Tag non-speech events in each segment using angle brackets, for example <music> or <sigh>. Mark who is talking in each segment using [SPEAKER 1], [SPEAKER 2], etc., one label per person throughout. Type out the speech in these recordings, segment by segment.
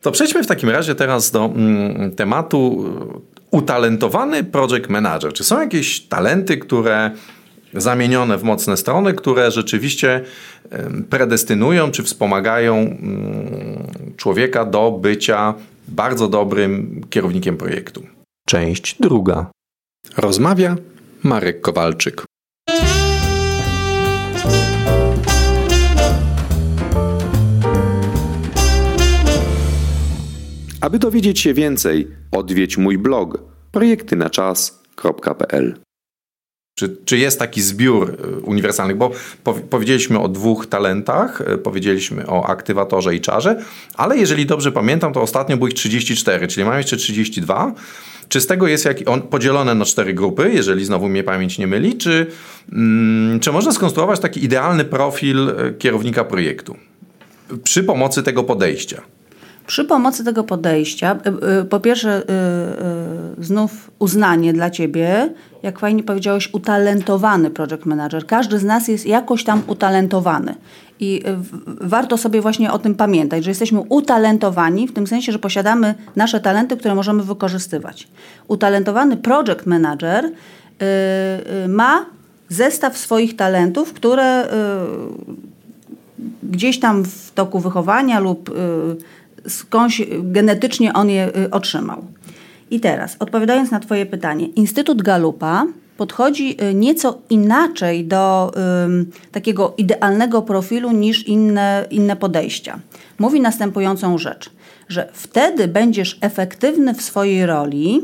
[SPEAKER 1] To przejdźmy w takim razie teraz do mm, tematu utalentowany project manager. Czy są jakieś talenty, które zamienione w mocne strony, które rzeczywiście predestynują czy wspomagają mm, człowieka do bycia bardzo dobrym kierownikiem projektu. Część druga. Rozmawia Marek Kowalczyk. Aby dowiedzieć się więcej, odwiedź mój blog projektynaczas.pl. Czy, czy jest taki zbiór y, uniwersalnych? Bo powiedzieliśmy o dwóch talentach, y, powiedzieliśmy o aktywatorze i czarze, ale jeżeli dobrze pamiętam, to ostatnio było ich 34, czyli mamy jeszcze 32. Czy z tego jest jak on podzielone na cztery grupy, jeżeli znowu mnie pamięć nie myli, czy, mm, czy można skonstruować taki idealny profil y, kierownika projektu przy pomocy tego podejścia?
[SPEAKER 2] Przy pomocy tego podejścia, y, y, po pierwsze, y, znów uznanie dla ciebie, jak fajnie powiedziałeś, utalentowany project manager. Każdy z nas jest jakoś tam utalentowany. I warto sobie właśnie o tym pamiętać, że jesteśmy utalentowani w tym sensie, że posiadamy nasze talenty, które możemy wykorzystywać. Utalentowany project manager ma zestaw swoich talentów, które gdzieś tam w toku wychowania lub skądś genetycznie on je y, otrzymał. I teraz, odpowiadając na Twoje pytanie, Instytut Galupa podchodzi y, nieco inaczej do y, takiego idealnego profilu niż inne, inne podejścia. Mówi następującą rzecz, że wtedy będziesz efektywny w swojej roli,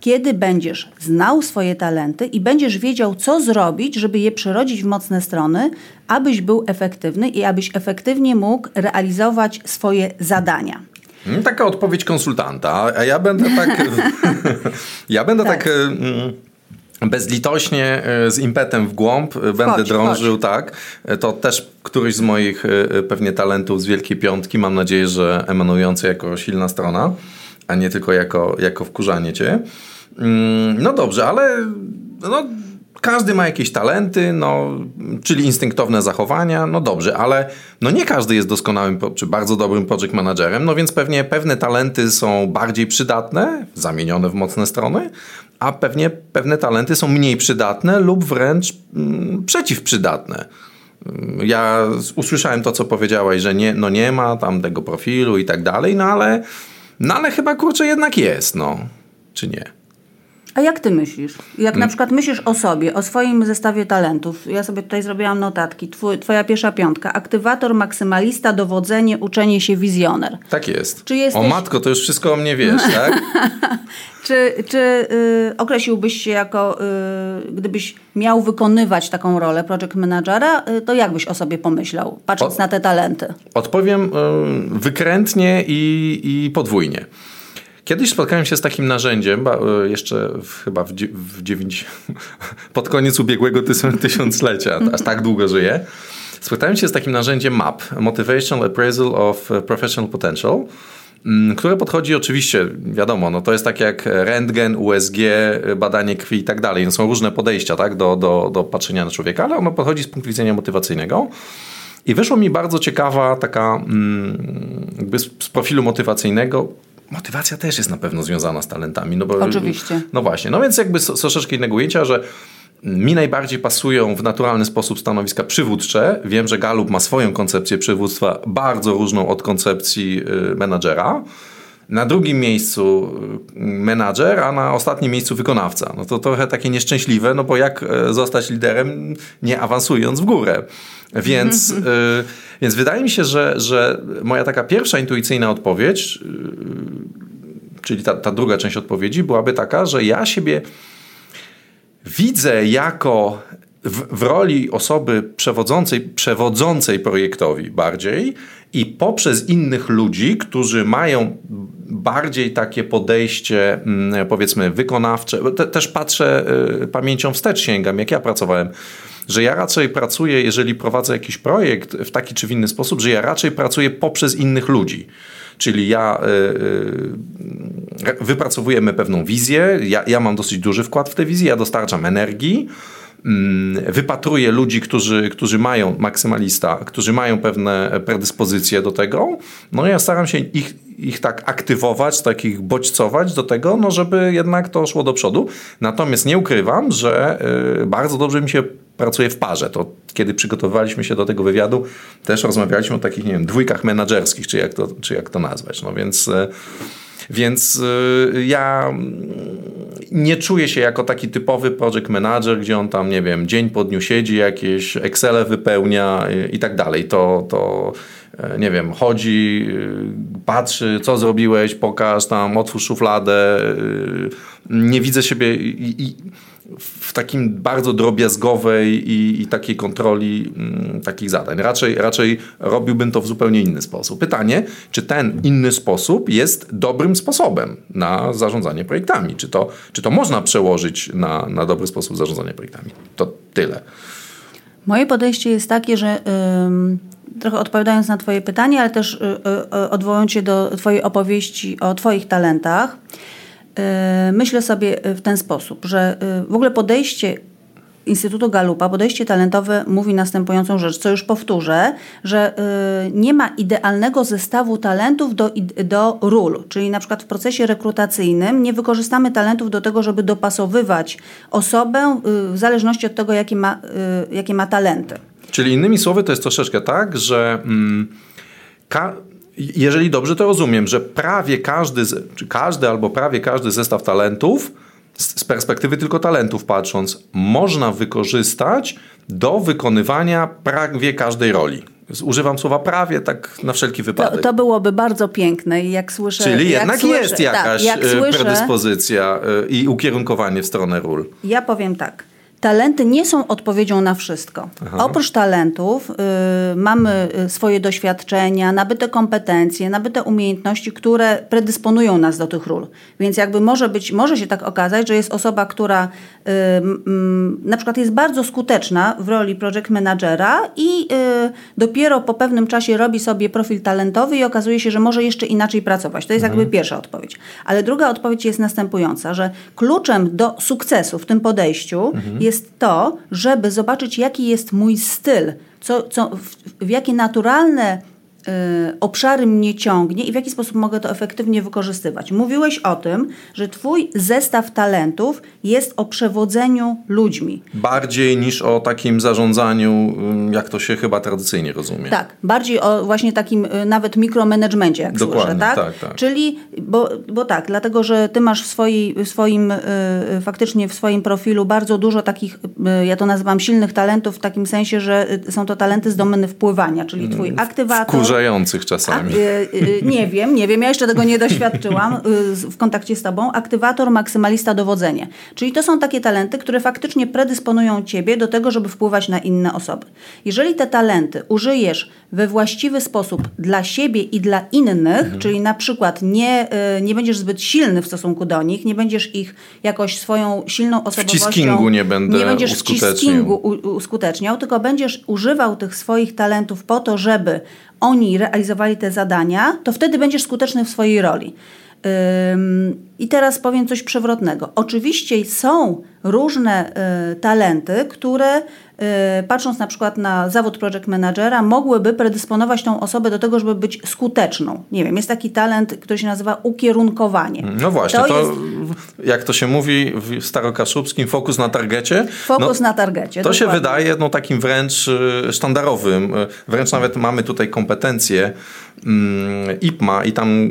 [SPEAKER 2] kiedy będziesz znał swoje talenty i będziesz wiedział, co zrobić, żeby je przerodzić w mocne strony, abyś był efektywny i abyś efektywnie mógł realizować swoje zadania.
[SPEAKER 1] Hmm, taka odpowiedź konsultanta, a ja będę tak. <laughs> ja będę tak. tak mm, bezlitośnie, e, z impetem w głąb e, będę chodź, drążył, chodź. tak. To też któryś z moich pewnie talentów z Wielkiej Piątki, mam nadzieję, że emanujący jako silna strona, a nie tylko jako, jako wkurzanie cię. Mm, no dobrze, ale no, każdy ma jakieś talenty, no, czyli instynktowne zachowania, no dobrze, ale no nie każdy jest doskonałym czy bardzo dobrym project managerem, no więc pewnie pewne talenty są bardziej przydatne, zamienione w mocne strony, a pewnie pewne talenty są mniej przydatne lub wręcz mm, przeciwprzydatne. Ja usłyszałem to, co powiedziałaś, że nie, no nie ma tam tego profilu i tak dalej, no ale, no ale chyba kurczę jednak jest, no. Czy nie?
[SPEAKER 2] A jak ty myślisz? Jak na mm. przykład myślisz o sobie, o swoim zestawie talentów. Ja sobie tutaj zrobiłam notatki. Twój, twoja pierwsza piątka. Aktywator, maksymalista, dowodzenie, uczenie się, wizjoner.
[SPEAKER 1] Tak jest. Czy jesteś... O matko, to już wszystko o mnie wiesz, tak? <laughs>
[SPEAKER 2] czy czy y, określiłbyś się jako, y, gdybyś miał wykonywać taką rolę project managera, y, to jak byś o sobie pomyślał, patrząc o, na te talenty?
[SPEAKER 1] Odpowiem wykrętnie i, i podwójnie. Kiedyś spotkałem się z takim narzędziem, e, jeszcze w, chyba w, w 9, <laughs> pod koniec ubiegłego tysiąclecia, aż tak długo żyję. Spotkałem się z takim narzędziem MAP, Motivational Appraisal of Professional Potential, mm, które podchodzi oczywiście, wiadomo, no to jest tak jak rentgen, USG, badanie krwi i tak dalej. No są różne podejścia tak, do, do, do patrzenia na człowieka, ale ono podchodzi z punktu widzenia motywacyjnego. I wyszło mi bardzo ciekawa taka, mm, jakby z profilu motywacyjnego, motywacja też jest na pewno związana z talentami. No bo,
[SPEAKER 2] Oczywiście.
[SPEAKER 1] No właśnie, no więc jakby troszeczkę innego ujęcia, że mi najbardziej pasują w naturalny sposób stanowiska przywódcze. Wiem, że Galup ma swoją koncepcję przywództwa bardzo różną od koncepcji y, menadżera. Na drugim miejscu y, menadżer, a na ostatnim miejscu wykonawca. No to trochę takie nieszczęśliwe, no bo jak e, zostać liderem nie awansując w górę. Więc, <laughs> y, więc wydaje mi się, że, że moja taka pierwsza intuicyjna odpowiedź, y, czyli ta, ta druga część odpowiedzi, byłaby taka, że ja siebie widzę jako w, w, roli osoby przewodzącej, przewodzącej projektowi bardziej i poprzez innych ludzi, którzy mają bardziej takie podejście, mm, powiedzmy, wykonawcze. Te, też patrzę y, pamięcią wstecz, sięgam, jak ja pracowałem że ja raczej pracuję, jeżeli prowadzę jakiś projekt w taki czy w inny sposób, że ja raczej pracuję poprzez innych ludzi. Czyli ja y, y, wypracowujemy pewną wizję, ja, ja mam dosyć duży wkład w tę wizję, ja dostarczam energii, mm, wypatruję ludzi, którzy, którzy mają maksymalista, którzy mają pewne predyspozycje do tego, no ja staram się ich, ich tak aktywować, takich bodźcować do tego, no żeby jednak to szło do przodu. Natomiast nie ukrywam, że y, bardzo dobrze mi się pracuje w parze. To kiedy przygotowywaliśmy się do tego wywiadu, też rozmawialiśmy o takich, nie wiem, dwójkach menedżerskich, czy jak to, czy jak to nazwać. No więc... Y, więc y, ja nie czuję się jako taki typowy project manager, gdzie on tam, nie wiem, dzień po dniu siedzi, jakieś Excele wypełnia i tak dalej. To, to e, nie wiem, chodzi, patrzy, co zrobiłeś, pokaż tam, otwórz szufladę. Nie widzę siebie i, i w takim bardzo drobiazgowej i, i takiej kontroli m, takich zadań. Raczej, raczej robiłbym to w zupełnie inny sposób. Pytanie, czy ten inny sposób jest dobrym sposobem na zarządzanie projektami? Czy to, czy to można przełożyć na, na dobry sposób zarządzania projektami? To tyle.
[SPEAKER 2] Moje podejście jest takie, że yy, trochę odpowiadając na Twoje pytanie, ale też yy, odwołując się do Twojej opowieści o Twoich talentach, myślę sobie w ten sposób, że e, w ogóle podejście Instytutu Galupa, podejście talentowe mówi następującą rzecz, co już powtórzę, że e, nie ma idealnego zestawu talentów do, do ról, czyli na przykład w procesie rekrutacyjnym nie wykorzystamy talentów do tego, żeby dopasowywać osobę w zależności od tego, jakie ma, jakie ma talenty.
[SPEAKER 1] Czyli innymi słowy to jest troszeczkę tak, że mm, jeżeli dobrze to rozumiem, że prawie każdy, czy każdy albo prawie każdy zestaw talentów, z perspektywy tylko talentów patrząc, można wykorzystać do wykonywania prawie każdej roli. Używam słowa prawie, tak na wszelki wypadek.
[SPEAKER 2] To, to byłoby bardzo piękne i jak słyszę...
[SPEAKER 1] Czyli jak jednak słyszę, jest jakaś tak, jak e, słyszę, predyspozycja e, i ukierunkowanie w stronę ról.
[SPEAKER 2] Ja powiem tak talenty nie są odpowiedzią na wszystko. Aha. Oprócz talentów y, mamy y, swoje doświadczenia, nabyte kompetencje, nabyte umiejętności, które predysponują nas do tych ról. Więc jakby może być, może się tak okazać, że jest osoba, która y, na przykład jest bardzo skuteczna w roli project managera i y, dopiero po pewnym czasie robi sobie profil talentowy i okazuje się, że może jeszcze inaczej pracować. To jest mhm. jakby pierwsza odpowiedź. Ale druga odpowiedź jest następująca, że kluczem do sukcesu w tym podejściu mhm jest to, żeby zobaczyć, jaki jest mój styl, co, co, w, w jakie naturalne obszary mnie ciągnie i w jaki sposób mogę to efektywnie wykorzystywać. Mówiłeś o tym, że Twój zestaw talentów jest o przewodzeniu ludźmi.
[SPEAKER 1] Bardziej niż o takim zarządzaniu, y, jak to się chyba tradycyjnie rozumie.
[SPEAKER 2] Tak, bardziej o właśnie takim y, nawet mikromanagemencie, jak Dokładnie, słyszę, tak? tak, tak. Czyli, bo, bo tak, dlatego, że Ty masz w, swojej, w swoim, faktycznie w swoim profilu bardzo dużo takich, ja to nazywam silnych talentów w takim sensie, że są to talenty z domeny wpływania, czyli Twój mm, aktywator,
[SPEAKER 1] wkurzających czasami. A, y,
[SPEAKER 2] y, nie wiem, nie wiem, ja jeszcze tego nie doświadczyłam y, w kontakcie z tobą. Aktywator, maksymalista, dowodzenie. Czyli to są takie talenty, które faktycznie predysponują ciebie do tego, żeby wpływać na inne osoby. Jeżeli te talenty użyjesz we właściwy sposób dla siebie i dla innych, mhm. czyli na przykład nie, nie będziesz zbyt silny w stosunku do nich, nie będziesz ich jakoś swoją silną osobowością...
[SPEAKER 1] Wciskingu nie będę
[SPEAKER 2] Nie będziesz wciskingu uskuteczniał, tylko będziesz używał tych swoich talentów po to, żeby oni realizowali te zadania, to wtedy będziesz skuteczny w swojej roli. I teraz powiem coś przewrotnego. Oczywiście są różne y, talenty, które Y, patrząc na przykład na zawód project managera, mogłyby predysponować tą osobę do tego, żeby być skuteczną. Nie wiem, jest taki talent, który się nazywa ukierunkowanie.
[SPEAKER 1] No właśnie, to, to jest... jak to się mówi w starokaszubskim, fokus na targecie.
[SPEAKER 2] Fokus no, na targecie.
[SPEAKER 1] To dokładnie. się wydaje no, takim wręcz y, sztandarowym. Wręcz nawet mamy tutaj kompetencje mm, IPMA i tam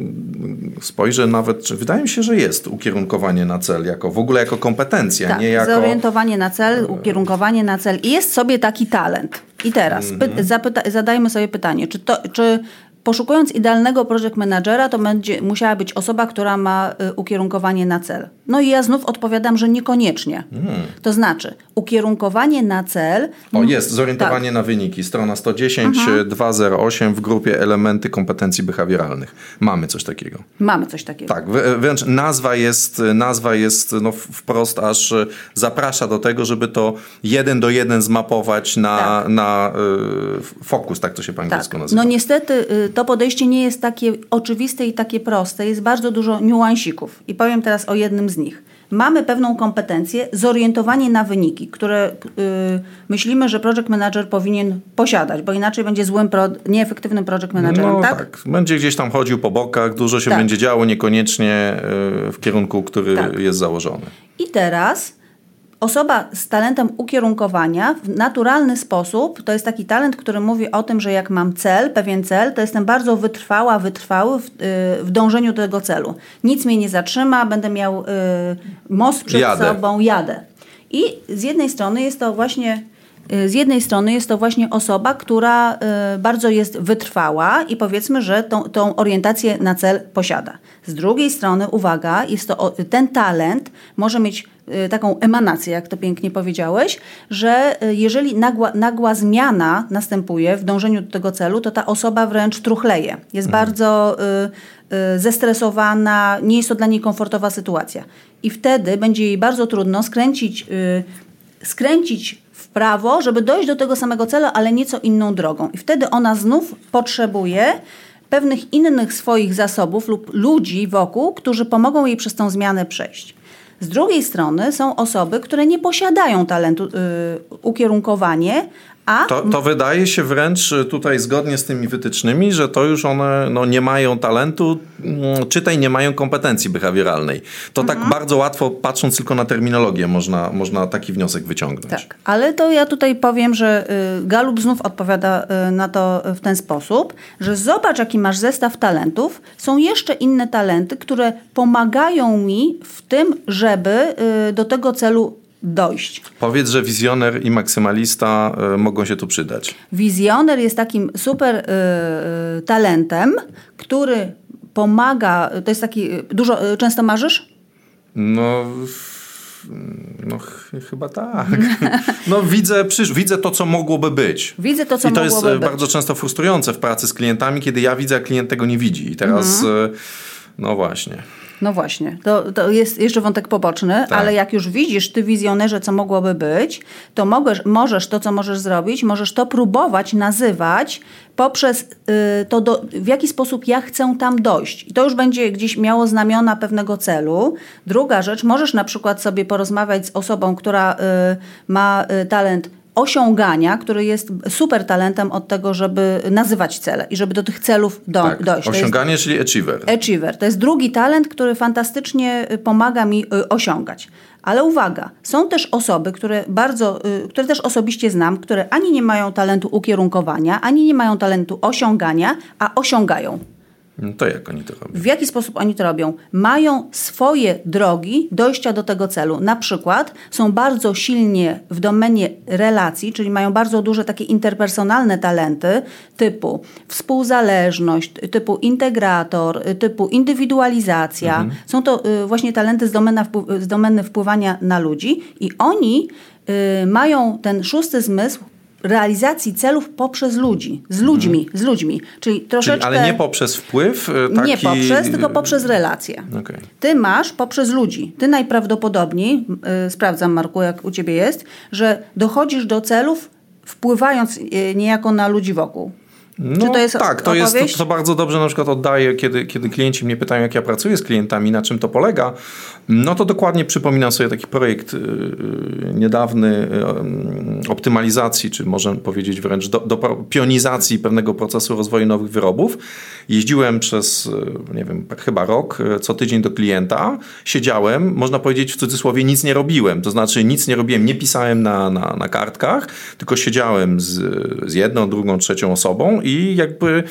[SPEAKER 1] spojrzę nawet, wydaje mi się, że jest ukierunkowanie na cel, jako w ogóle jako kompetencja,
[SPEAKER 2] tak,
[SPEAKER 1] nie
[SPEAKER 2] zorientowanie na cel, ukierunkowanie na cel i jest sobie taki talent. I teraz mm -hmm. zadajmy sobie pytanie, czy, to, czy Poszukując idealnego project managera, to będzie musiała być osoba, która ma y, ukierunkowanie na cel. No i ja znów odpowiadam, że niekoniecznie. Hmm. To znaczy, ukierunkowanie na cel.
[SPEAKER 1] O, jest, zorientowanie tak. na wyniki. Strona 110, mhm. 208 w grupie elementy kompetencji behawioralnych. Mamy coś takiego.
[SPEAKER 2] Mamy coś takiego.
[SPEAKER 1] Tak, wręcz nazwa jest, nazwa jest no wprost aż zaprasza do tego, żeby to jeden do jeden zmapować na, tak. na y, fokus, tak to się po angielsku tak. nazywa.
[SPEAKER 2] No niestety y, to podejście nie jest takie oczywiste i takie proste. Jest bardzo dużo niuansików. I powiem teraz o jednym z nich. Mamy pewną kompetencję, zorientowanie na wyniki, które yy, myślimy, że project manager powinien posiadać, bo inaczej będzie złym, pro, nieefektywnym project managerem, no, tak? tak?
[SPEAKER 1] Będzie gdzieś tam chodził po bokach, dużo się tak. będzie działo, niekoniecznie yy, w kierunku, który tak. jest założony.
[SPEAKER 2] I teraz osoba z talentem ukierunkowania w naturalny sposób, to jest taki talent, który mówi o tym, że jak mam cel, pewien cel, to jestem bardzo wytrwała, wytrwały w, y, w dążeniu do tego celu. Nic mnie nie zatrzyma, będę miał y, most przed jadę. sobą, jadę. I z jednej strony jest to właśnie y, z jednej strony jest to właśnie osoba, która bardzo jest wytrwała i powiedzmy, że tą, tą orientację na cel posiada. Z drugiej strony, uwaga, jest to ten talent może mieć Y, taką emanację, jak to pięknie powiedziałeś, że y, jeżeli nagła, nagła zmiana następuje w dążeniu do tego celu, to ta osoba wręcz truchleje. Jest mhm. bardzo y, y, zestresowana, nie jest to dla niej komfortowa sytuacja. I wtedy będzie jej bardzo trudno skręcić, y, skręcić w prawo, żeby dojść do tego samego celu, ale nieco inną drogą. I wtedy ona znów potrzebuje pewnych innych swoich zasobów lub ludzi wokół, którzy pomogą jej przez tą zmianę przejść. Z drugiej strony są osoby, które nie posiadają talentu y, ukierunkowanie, a...
[SPEAKER 1] To, to, wydaje się wręcz y, tutaj zgodnie z tymi wytycznymi, że to już one no, nie mają talentu, mm, czytaj, nie mają kompetencji behawioralnej. To tak mhm. tak bardzo łatwo, patrząc tylko na terminologię, można, można taki wniosek wyciągnąć.
[SPEAKER 2] Tak, ale to ja tutaj powiem, że y, Galup znów odpowiada y, na to w ten sposób, że zobacz, jaki masz zestaw talentów. Są jeszcze inne talenty, które pomagają mi w tym, żeby do tego celu dojść.
[SPEAKER 1] Powiedz, że wizjoner i maksymalista y, mogą się tu przydać.
[SPEAKER 2] Wizjoner jest takim super y, talentem, który pomaga, to jest taki, dużo, często marzysz?
[SPEAKER 1] No... No ch chyba tak. <laughs> No widzę, przysz, widzę to, co mogłoby być.
[SPEAKER 2] Widzę to, co
[SPEAKER 1] I to
[SPEAKER 2] jest
[SPEAKER 1] być. bardzo często frustrujące w pracy z klientami, kiedy ja widzę, a klient tego nie widzi. I teraz, mhm. no właśnie.
[SPEAKER 2] No właśnie, to, to jest jeszcze wątek poboczny, tak. ale jak już widzisz, ty wizjonerze, co mogłoby być, to możesz, możesz to, co możesz zrobić, możesz to próbować nazywać poprzez y, to, do, w jaki sposób ja chcę tam dojść. I to już będzie gdzieś miało znamiona pewnego celu. Druga rzecz, możesz na przykład sobie porozmawiać z osobą, która y, ma y, talent osiągania, który jest super talentem od tego, żeby nazywać cele i żeby do tych celów do, tak, dojść.
[SPEAKER 1] Osiąganie, jest, czyli achiever.
[SPEAKER 2] Achiever. To jest drugi talent, który fantastycznie y, pomaga mi y, osiągać. Ale uwaga, są też osoby, które bardzo, y, które też osobiście znam, które ani nie mają talentu ukierunkowania, ani nie mają talentu osiągania, a osiągają.
[SPEAKER 1] No to jak oni to robią?
[SPEAKER 2] W jaki sposób oni to robią? Mają swoje drogi dojścia do tego celu. Na przykład są bardzo silnie w domenie relacji, czyli mają bardzo duże takie interpersonalne talenty typu współzależność, typu integrator, typu indywidualizacja. Mhm. Są to y, właśnie talenty z, domena, z domeny wpływania na ludzi i oni y, mają ten szósty zmysł realizacji celów poprzez ludzi, z ludźmi, mhm. z ludźmi. Czyli troszeczkę...
[SPEAKER 1] Czyli, ale nie poprzez wpływ? E, taki...
[SPEAKER 2] Nie poprzez, tylko poprzez relacje. Okay. Ty masz poprzez ludzi. Ty najprawdopodobniej, yy, sprawdzam Marku, jak u ciebie jest, że dochodzisz do celów wpływając yy, niejako na ludzi wokół.
[SPEAKER 1] No, to jest tak, to, jest, to, to, bardzo dobrze na przykład oddaję, kiedy, kiedy klienci mnie pytają, jak ja pracuję z klientami, na czym to polega. No to dokładnie przypominam sobie taki projekt niedawny optymalizacji, czy można powiedzieć wręcz do, do, pionizacji pewnego procesu rozwoju nowych wyrobów. Jeździłem przez, yy, nie wiem, chyba rok, y, co tydzień do klienta, siedziałem, można powiedzieć w cudzysłowie, nic nie robiłem. To znaczy nic nie robiłem, nie pisałem na, na, na kartkach, tylko siedziałem z, z jedną, drugą, trzecią osobą i jakby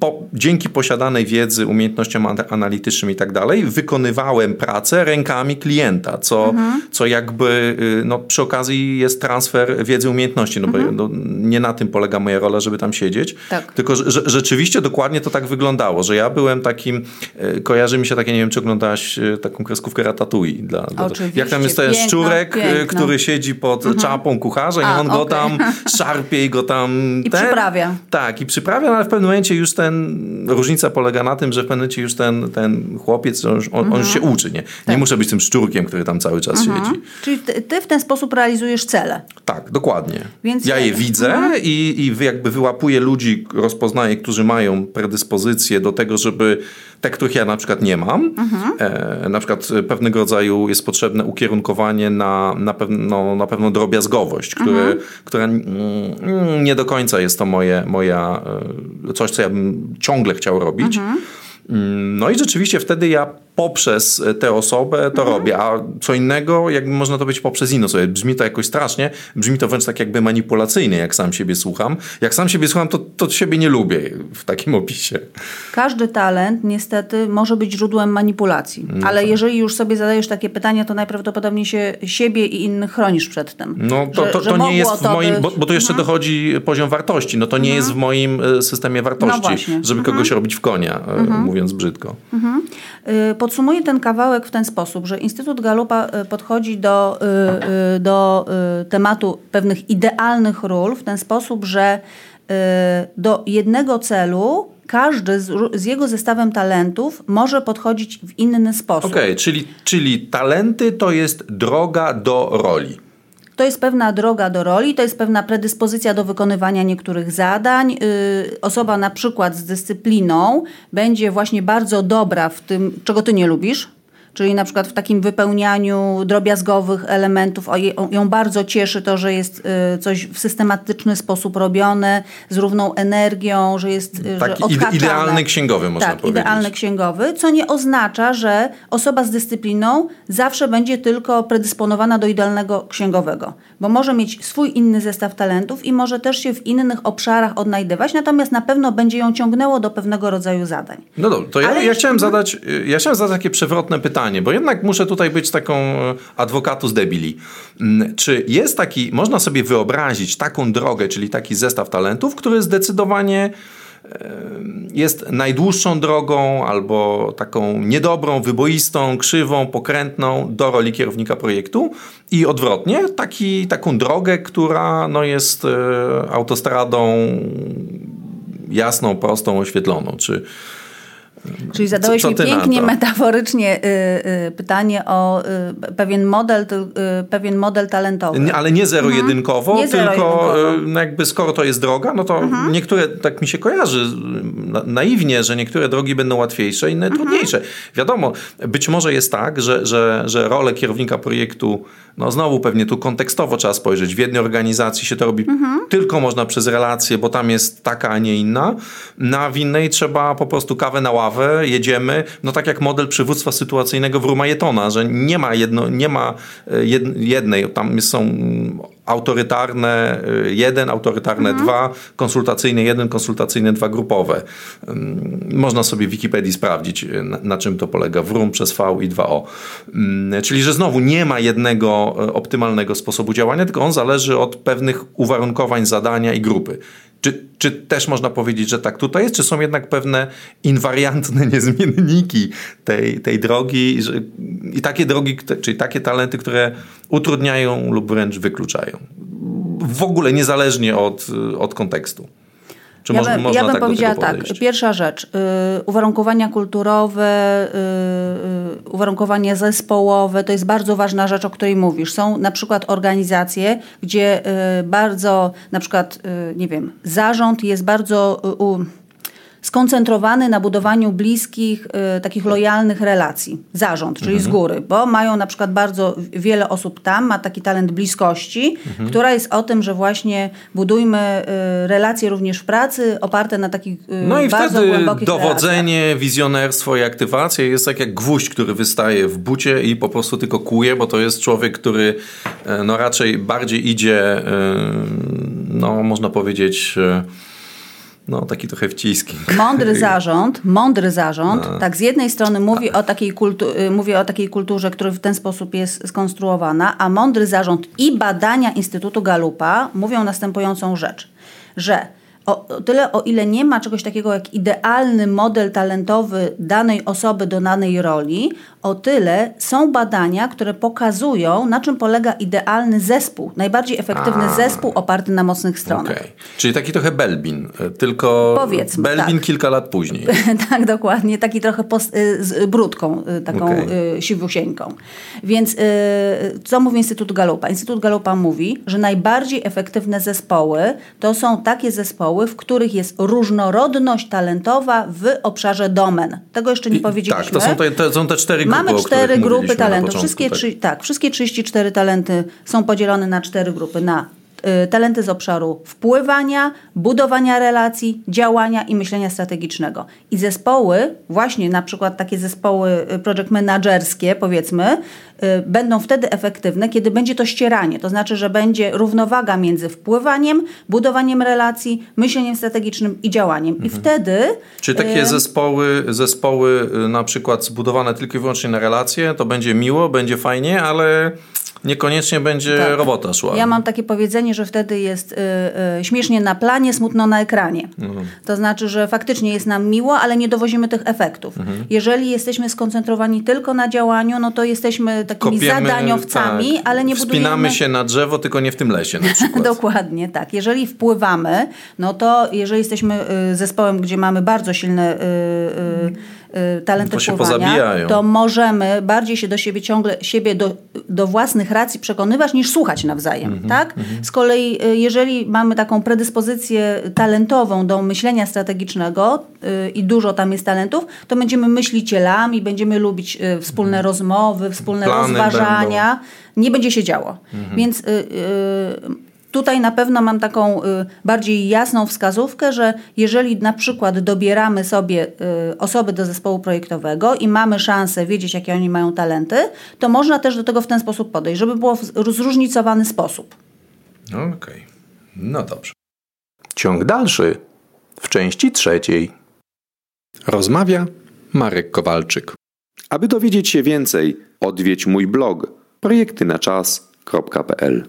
[SPEAKER 1] po, dzięki posiadanej wiedzy, umiejętnościom analitycznym i tak dalej, wykonywałem pracę rękami klienta, co, mhm. co jakby y, no, przy okazji jest transfer wiedzy, umiejętności. No, mhm. bo, no, nie na tym polega moja rola, żeby tam siedzieć. Tak. Tylko że, rzeczywiście dokładnie to tak wyglądało, że ja byłem takim, y, kojarzy mi się takie, nie wiem, czy oglądałaś y, taką kreskówkę Ratatouille. Dla, dla, jak tam jest ten szczurek, który siedzi pod mhm. czapą kucharza i on okay. go tam szarpie i go tam... <laughs>
[SPEAKER 2] I ten, przyprawia.
[SPEAKER 1] Tak, i przyprawia, no, ale w pewnym momencie już już ten, różnica polega na tym, że w pewnym już ten, ten chłopiec, on, on, mhm. się uczy, nie? Nie tak. muszę być tym szczurkiem, który tam cały czas mhm. siedzi.
[SPEAKER 2] Czyli ty, ty, w ten sposób realizujesz cele.
[SPEAKER 1] Tak, dokładnie. Więc ja je widzę mhm. i, i jakby wyłapuję ludzi, rozpoznaję, którzy mają predyspozycję do tego, żeby te, których ja na przykład nie mam. Mhm. E, na przykład pewnego rodzaju jest potrzebne ukierunkowanie na, na, pewno, na pewną drobiazgowość, które, mhm. która mm, nie do końca jest to moje, moja, e, coś, co ja bym ciągle chciał robić. Mhm. Mm, no i rzeczywiście wtedy ja poprzez tę osobę to mhm. robię, a co innego, jakby można to być poprzez inną osobę. Brzmi to jakoś strasznie, brzmi to wręcz tak jakby manipulacyjnie, jak sam siebie słucham. Jak sam siebie słucham, to, to siebie nie lubię w takim opisie.
[SPEAKER 2] Każdy talent niestety może być źródłem manipulacji, no ale tak. jeżeli już sobie zadajesz takie pytania, to najprawdopodobniej się siebie i innych chronisz przed tym.
[SPEAKER 1] No to, to, że, to nie jest w moim, być... bo, bo tu jeszcze mhm. dochodzi poziom wartości, no to nie mhm. jest w moim e, systemie wartości, no żeby kogoś mhm. robić w konia, e, mhm. mówiąc brzydko. Mhm.
[SPEAKER 2] Y, podsumuję ten kawałek w ten sposób, że Instytut Galupa y, podchodzi do, y, do tematu pewnych idealnych ról w ten sposób, że do jednego celu każdy z, z, jego zestawem talentów może podchodzić w inny sposób.
[SPEAKER 1] Okej, okay, czyli, czyli talenty to jest droga do roli.
[SPEAKER 2] To jest pewna droga do roli, to jest pewna predyspozycja do wykonywania niektórych zadań. Yy, osoba na przykład z dyscypliną będzie właśnie bardzo dobra w tym, czego ty nie lubisz, czyli na przykład w takim wypełnianiu drobiazgowych elementów. Ją bardzo cieszy to, że jest y, coś w systematyczny sposób robione, z równą energią, że jest y,
[SPEAKER 1] Taki że idealny księgowy, można
[SPEAKER 2] tak,
[SPEAKER 1] powiedzieć.
[SPEAKER 2] idealny księgowy, co nie oznacza, że osoba z dyscypliną zawsze będzie tylko predysponowana do idealnego księgowego, bo może mieć swój inny zestaw talentów i może też się w innych obszarach odnajdywać, natomiast na pewno będzie ją ciągnęło do pewnego rodzaju zadań.
[SPEAKER 1] No dobrze, to ja, ja, chciałem zadać, ja chciałem zadać takie przewrotne pytanie pytanie, bo jednak muszę tutaj być taką e, adwokatus debili. Mm, czy jest taki, można sobie wyobrazić taką drogę, czyli taki zestaw talentów, który zdecydowanie e, jest najdłuższą drogą albo taką niedobrą, wyboistą, krzywą, pokrętną do roli kierownika projektu i odwrotnie, taki, taką drogę, która no, jest e, autostradą jasną, prostą, oświetloną. Czy,
[SPEAKER 2] Czyli zadałeś co, co mi pięknie, metaforycznie y, y, pytanie o y, pewien, model, y, pewien model talentowy.
[SPEAKER 1] Nie, ale nie zero-jedynkowo, mhm. tylko y, no jakby skoro to jest droga, no to mhm. niektóre, tak mi się kojarzy na, naiwnie, że niektóre drogi będą łatwiejsze, inne mhm. trudniejsze. Wiadomo, być może jest tak, że, że, że rolę kierownika projektu, no znowu pewnie tu kontekstowo trzeba spojrzeć. W jednej organizacji się to robi mhm. tylko można przez relacje, bo tam jest taka, a nie inna. Na w innej trzeba po prostu kawę na ławę jedziemy, no tak jak model przywództwa sytuacyjnego w Rumajetona, że nie ma, jedno, nie ma e, jednej, tam są autorytarne y, jeden, autorytarne mhm. dwa, konsultacyjne jeden, konsultacyjne dwa grupowe. Można sobie w Wikipedii sprawdzić, y, na, na czym to polega. WRUM przez V i 2O. Czyli, że znowu nie ma jednego optymalnego sposobu działania, tylko on zależy od pewnych uwarunkowań zadania i grupy. Czy, czy też można powiedzieć, że tak tutaj jest, czy są jednak pewne inwariantne <laughs> niezmienniki tej, tej drogi że, i takie drogi, czyli takie talenty, które utrudniają lub wręcz wykluczają? W ogóle niezależnie od, od kontekstu.
[SPEAKER 2] Czy ja, by, można ja bym tak powiedziała tak. Pierwsza rzecz, yy, uwarunkowania kulturowe, yy, yy, uwarunkowania zespołowe to jest bardzo ważna rzecz, o której mówisz. Są na przykład organizacje, gdzie y, bardzo, na przykład, y, nie wiem, zarząd jest bardzo. Y, skoncentrowany na budowaniu bliskich, y, takich lojalnych relacji. Zarząd, czyli mhm. z góry, bo mają na przykład bardzo wiele osób tam, ma taki talent bliskości, mhm. która jest o tym, że właśnie budujmy y, relacje również w pracy oparte na takich y, no i bardzo wtedy głębokich
[SPEAKER 1] dowodzenie,
[SPEAKER 2] relacjach.
[SPEAKER 1] wizjonerstwo i aktywacja jest tak jak gwóźdź, który wystaje w bucie i po prostu tylko kuje, bo to jest człowiek, który e, no raczej bardziej idzie, e, no można powiedzieć e, no, taki trochę wciski.
[SPEAKER 2] Mądry <laughs> zarząd, mądry zarząd, no. tak z jednej strony mówi o, takiej kultu- y, mówi o takiej kulturze, która w ten sposób jest skonstruowana, a mądry zarząd i badania Instytutu Galupa mówią następującą rzecz, że o, o, tyle, o ile nie ma czegoś takiego jak idealny model talentowy danej osoby do danej roli, o tyle są badania, które pokazują, na czym polega idealny zespół, najbardziej efektywny A. zespół oparty na mocnych stronach. Okay.
[SPEAKER 1] Czyli taki trochę Belbin, tylko
[SPEAKER 2] Powiedzmy,
[SPEAKER 1] Belbin tak. kilka lat później. <laughs>
[SPEAKER 2] tak, dokładnie, taki trochę y, z brudką, y, taką okay. siwusieńką. Więc co mówi Instytut Galupa? Instytut Galupa mówi, że najbardziej efektywne zespoły to są takie zespoły, w których jest różnorodność talentowa w obszarze domen. Tego jeszcze nie I, powiedzieliśmy.
[SPEAKER 1] Tak, to są te, to są te cztery grupy,
[SPEAKER 2] Mamy cztery grupy talentów. Wszystkie, tak. Trzy, tak, wszystkie 34 talenty są podzielone na cztery grupy. Na talenty z obszaru wpływania, budowania relacji, działania i myślenia strategicznego. I zespoły, właśnie na przykład takie zespoły y, project managerskie, powiedzmy, y, będą wtedy efektywne, kiedy będzie to ścieranie. To znaczy, że będzie równowaga między wpływaniem, budowaniem relacji, myśleniem strategicznym i działaniem. Mhm. I wtedy.
[SPEAKER 1] Czy takie zespoły, zespoły na przykład zbudowane tylko i wyłącznie na relacje, to będzie miło, będzie fajnie, ale niekoniecznie będzie tak. robota szła.
[SPEAKER 2] Ja mam takie powiedzenie, że wtedy jest y, y, śmiesznie na planie, smutno na ekranie. Mhm. To znaczy, że faktycznie jest nam miło, ale nie dowozimy tych efektów. Mhm. Jeżeli jesteśmy skoncentrowani tylko na działaniu, no to jesteśmy takimi Kopiemy, zadaniowcami, tak. ale nie
[SPEAKER 1] budujemy... Wspinamy się na drzewo, tylko nie w tym lesie na przykład. <laughs>
[SPEAKER 2] Dokładnie, tak. Jeżeli wpływamy, no to jeżeli jesteśmy y, zespołem, gdzie mamy bardzo silne Y, talenty to pływania, to możemy bardziej się do siebie ciągle, siebie do, do własnych racji przekonywać niż słuchać nawzajem, mm -hmm, tak? Mm -hmm. Z kolei y, jeżeli mamy taką predyspozycję talentową do myślenia strategicznego yy, i dużo tam jest talentów, to będziemy myślicielami, będziemy lubić yy, wspólne -hmm. rozmowy, wspólne Plany rozważania. Będą. Nie będzie się działo. Mhm. Więc yy, Tutaj na pewno mam taką y, bardziej jasną wskazówkę, że jeżeli na przykład dobieramy sobie y, osoby do zespołu projektowego i mamy szansę wiedzieć, jakie oni mają talenty, to można też do tego w ten sposób podejść, żeby było w zróżnicowany sposób.
[SPEAKER 1] Okej, okay. no dobrze. Ciąg dalszy w części trzeciej. Rozmawia Marek Kowalczyk.
[SPEAKER 3] Aby dowiedzieć się więcej, odwiedź mój blog projektynaczas.pl.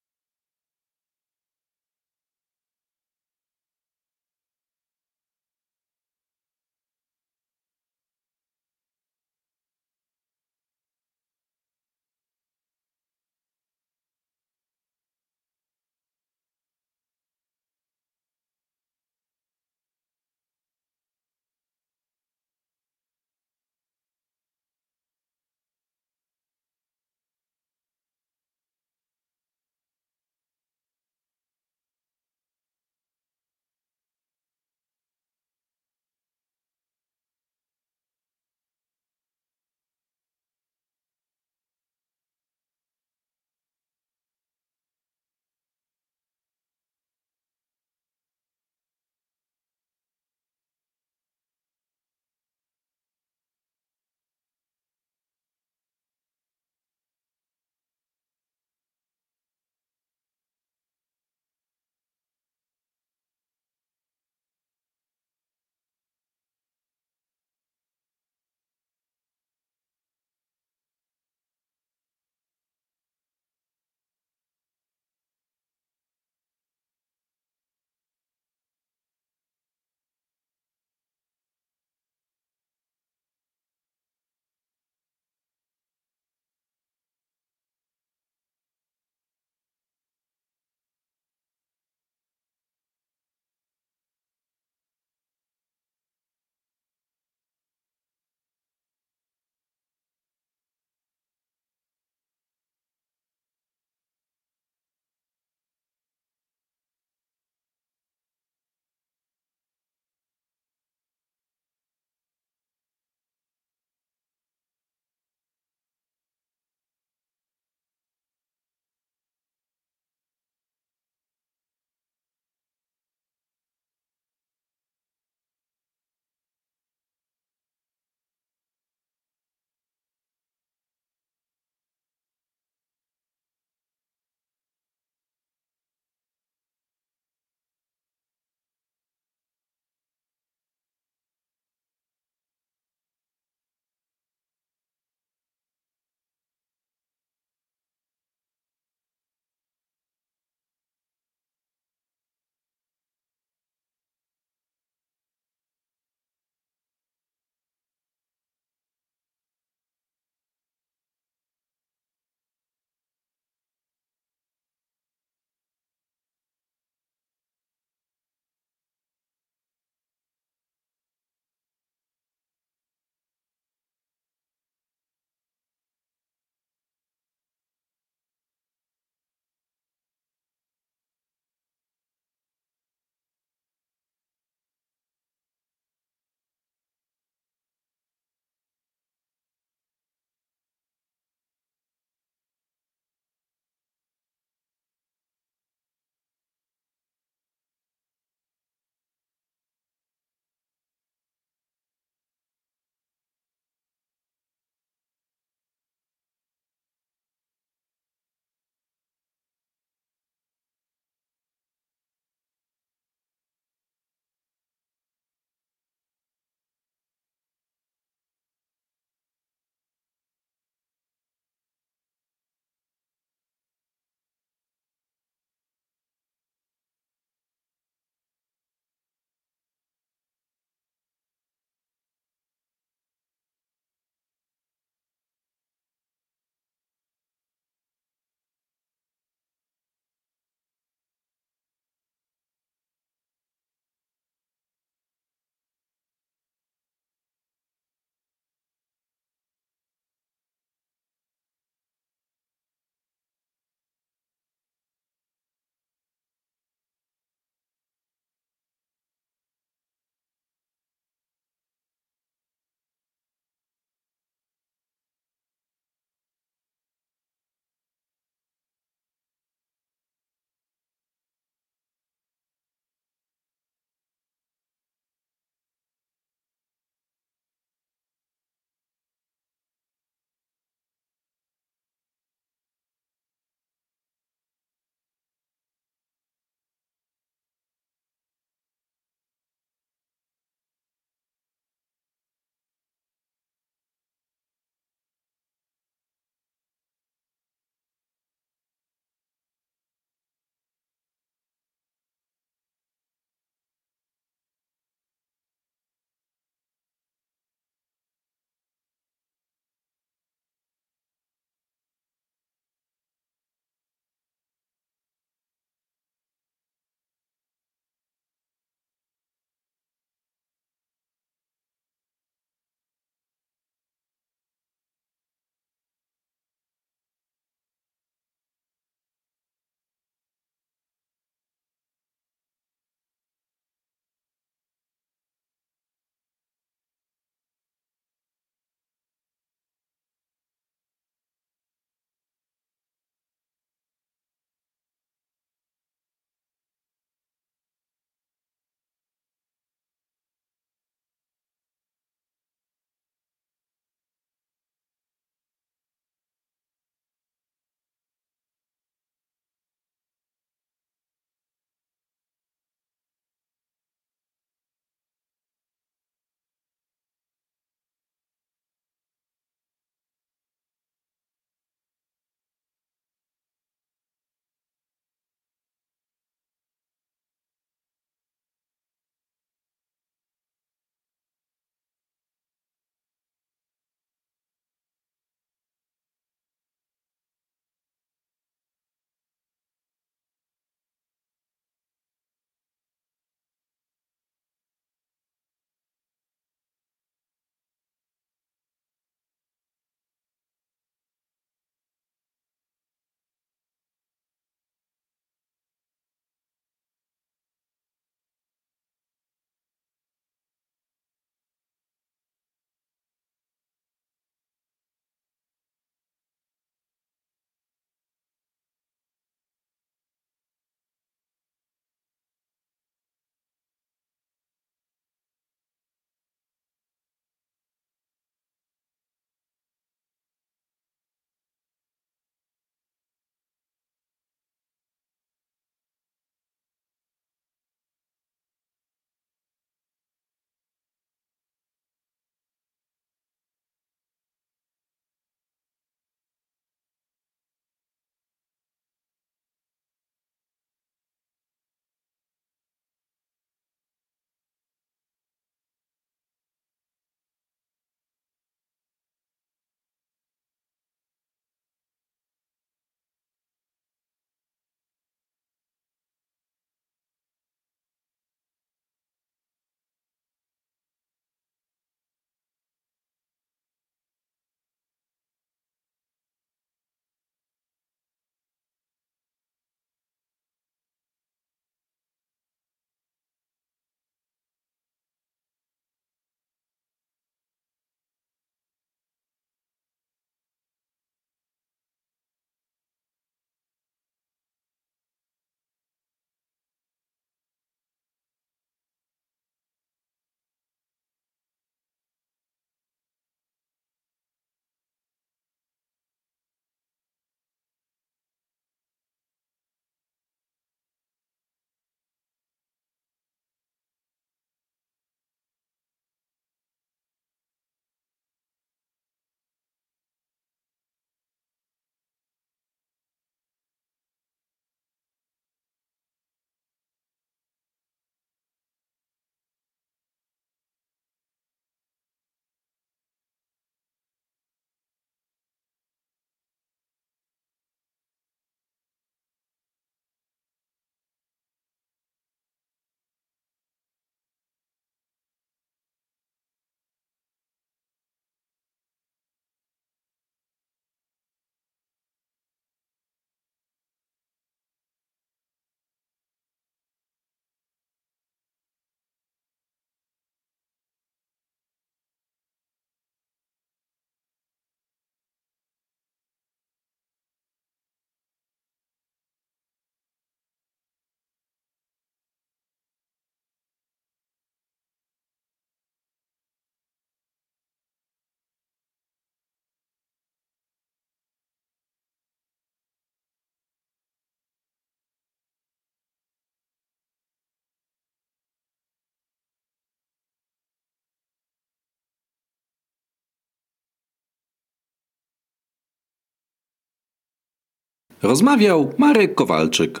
[SPEAKER 1] Rozmawiał Marek Kowalczyk.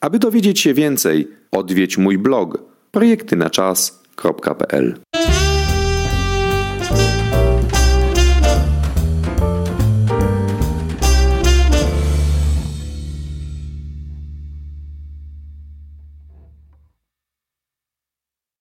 [SPEAKER 3] Aby dowiedzieć się więcej, odwiedź mój blog projektynaczas.pl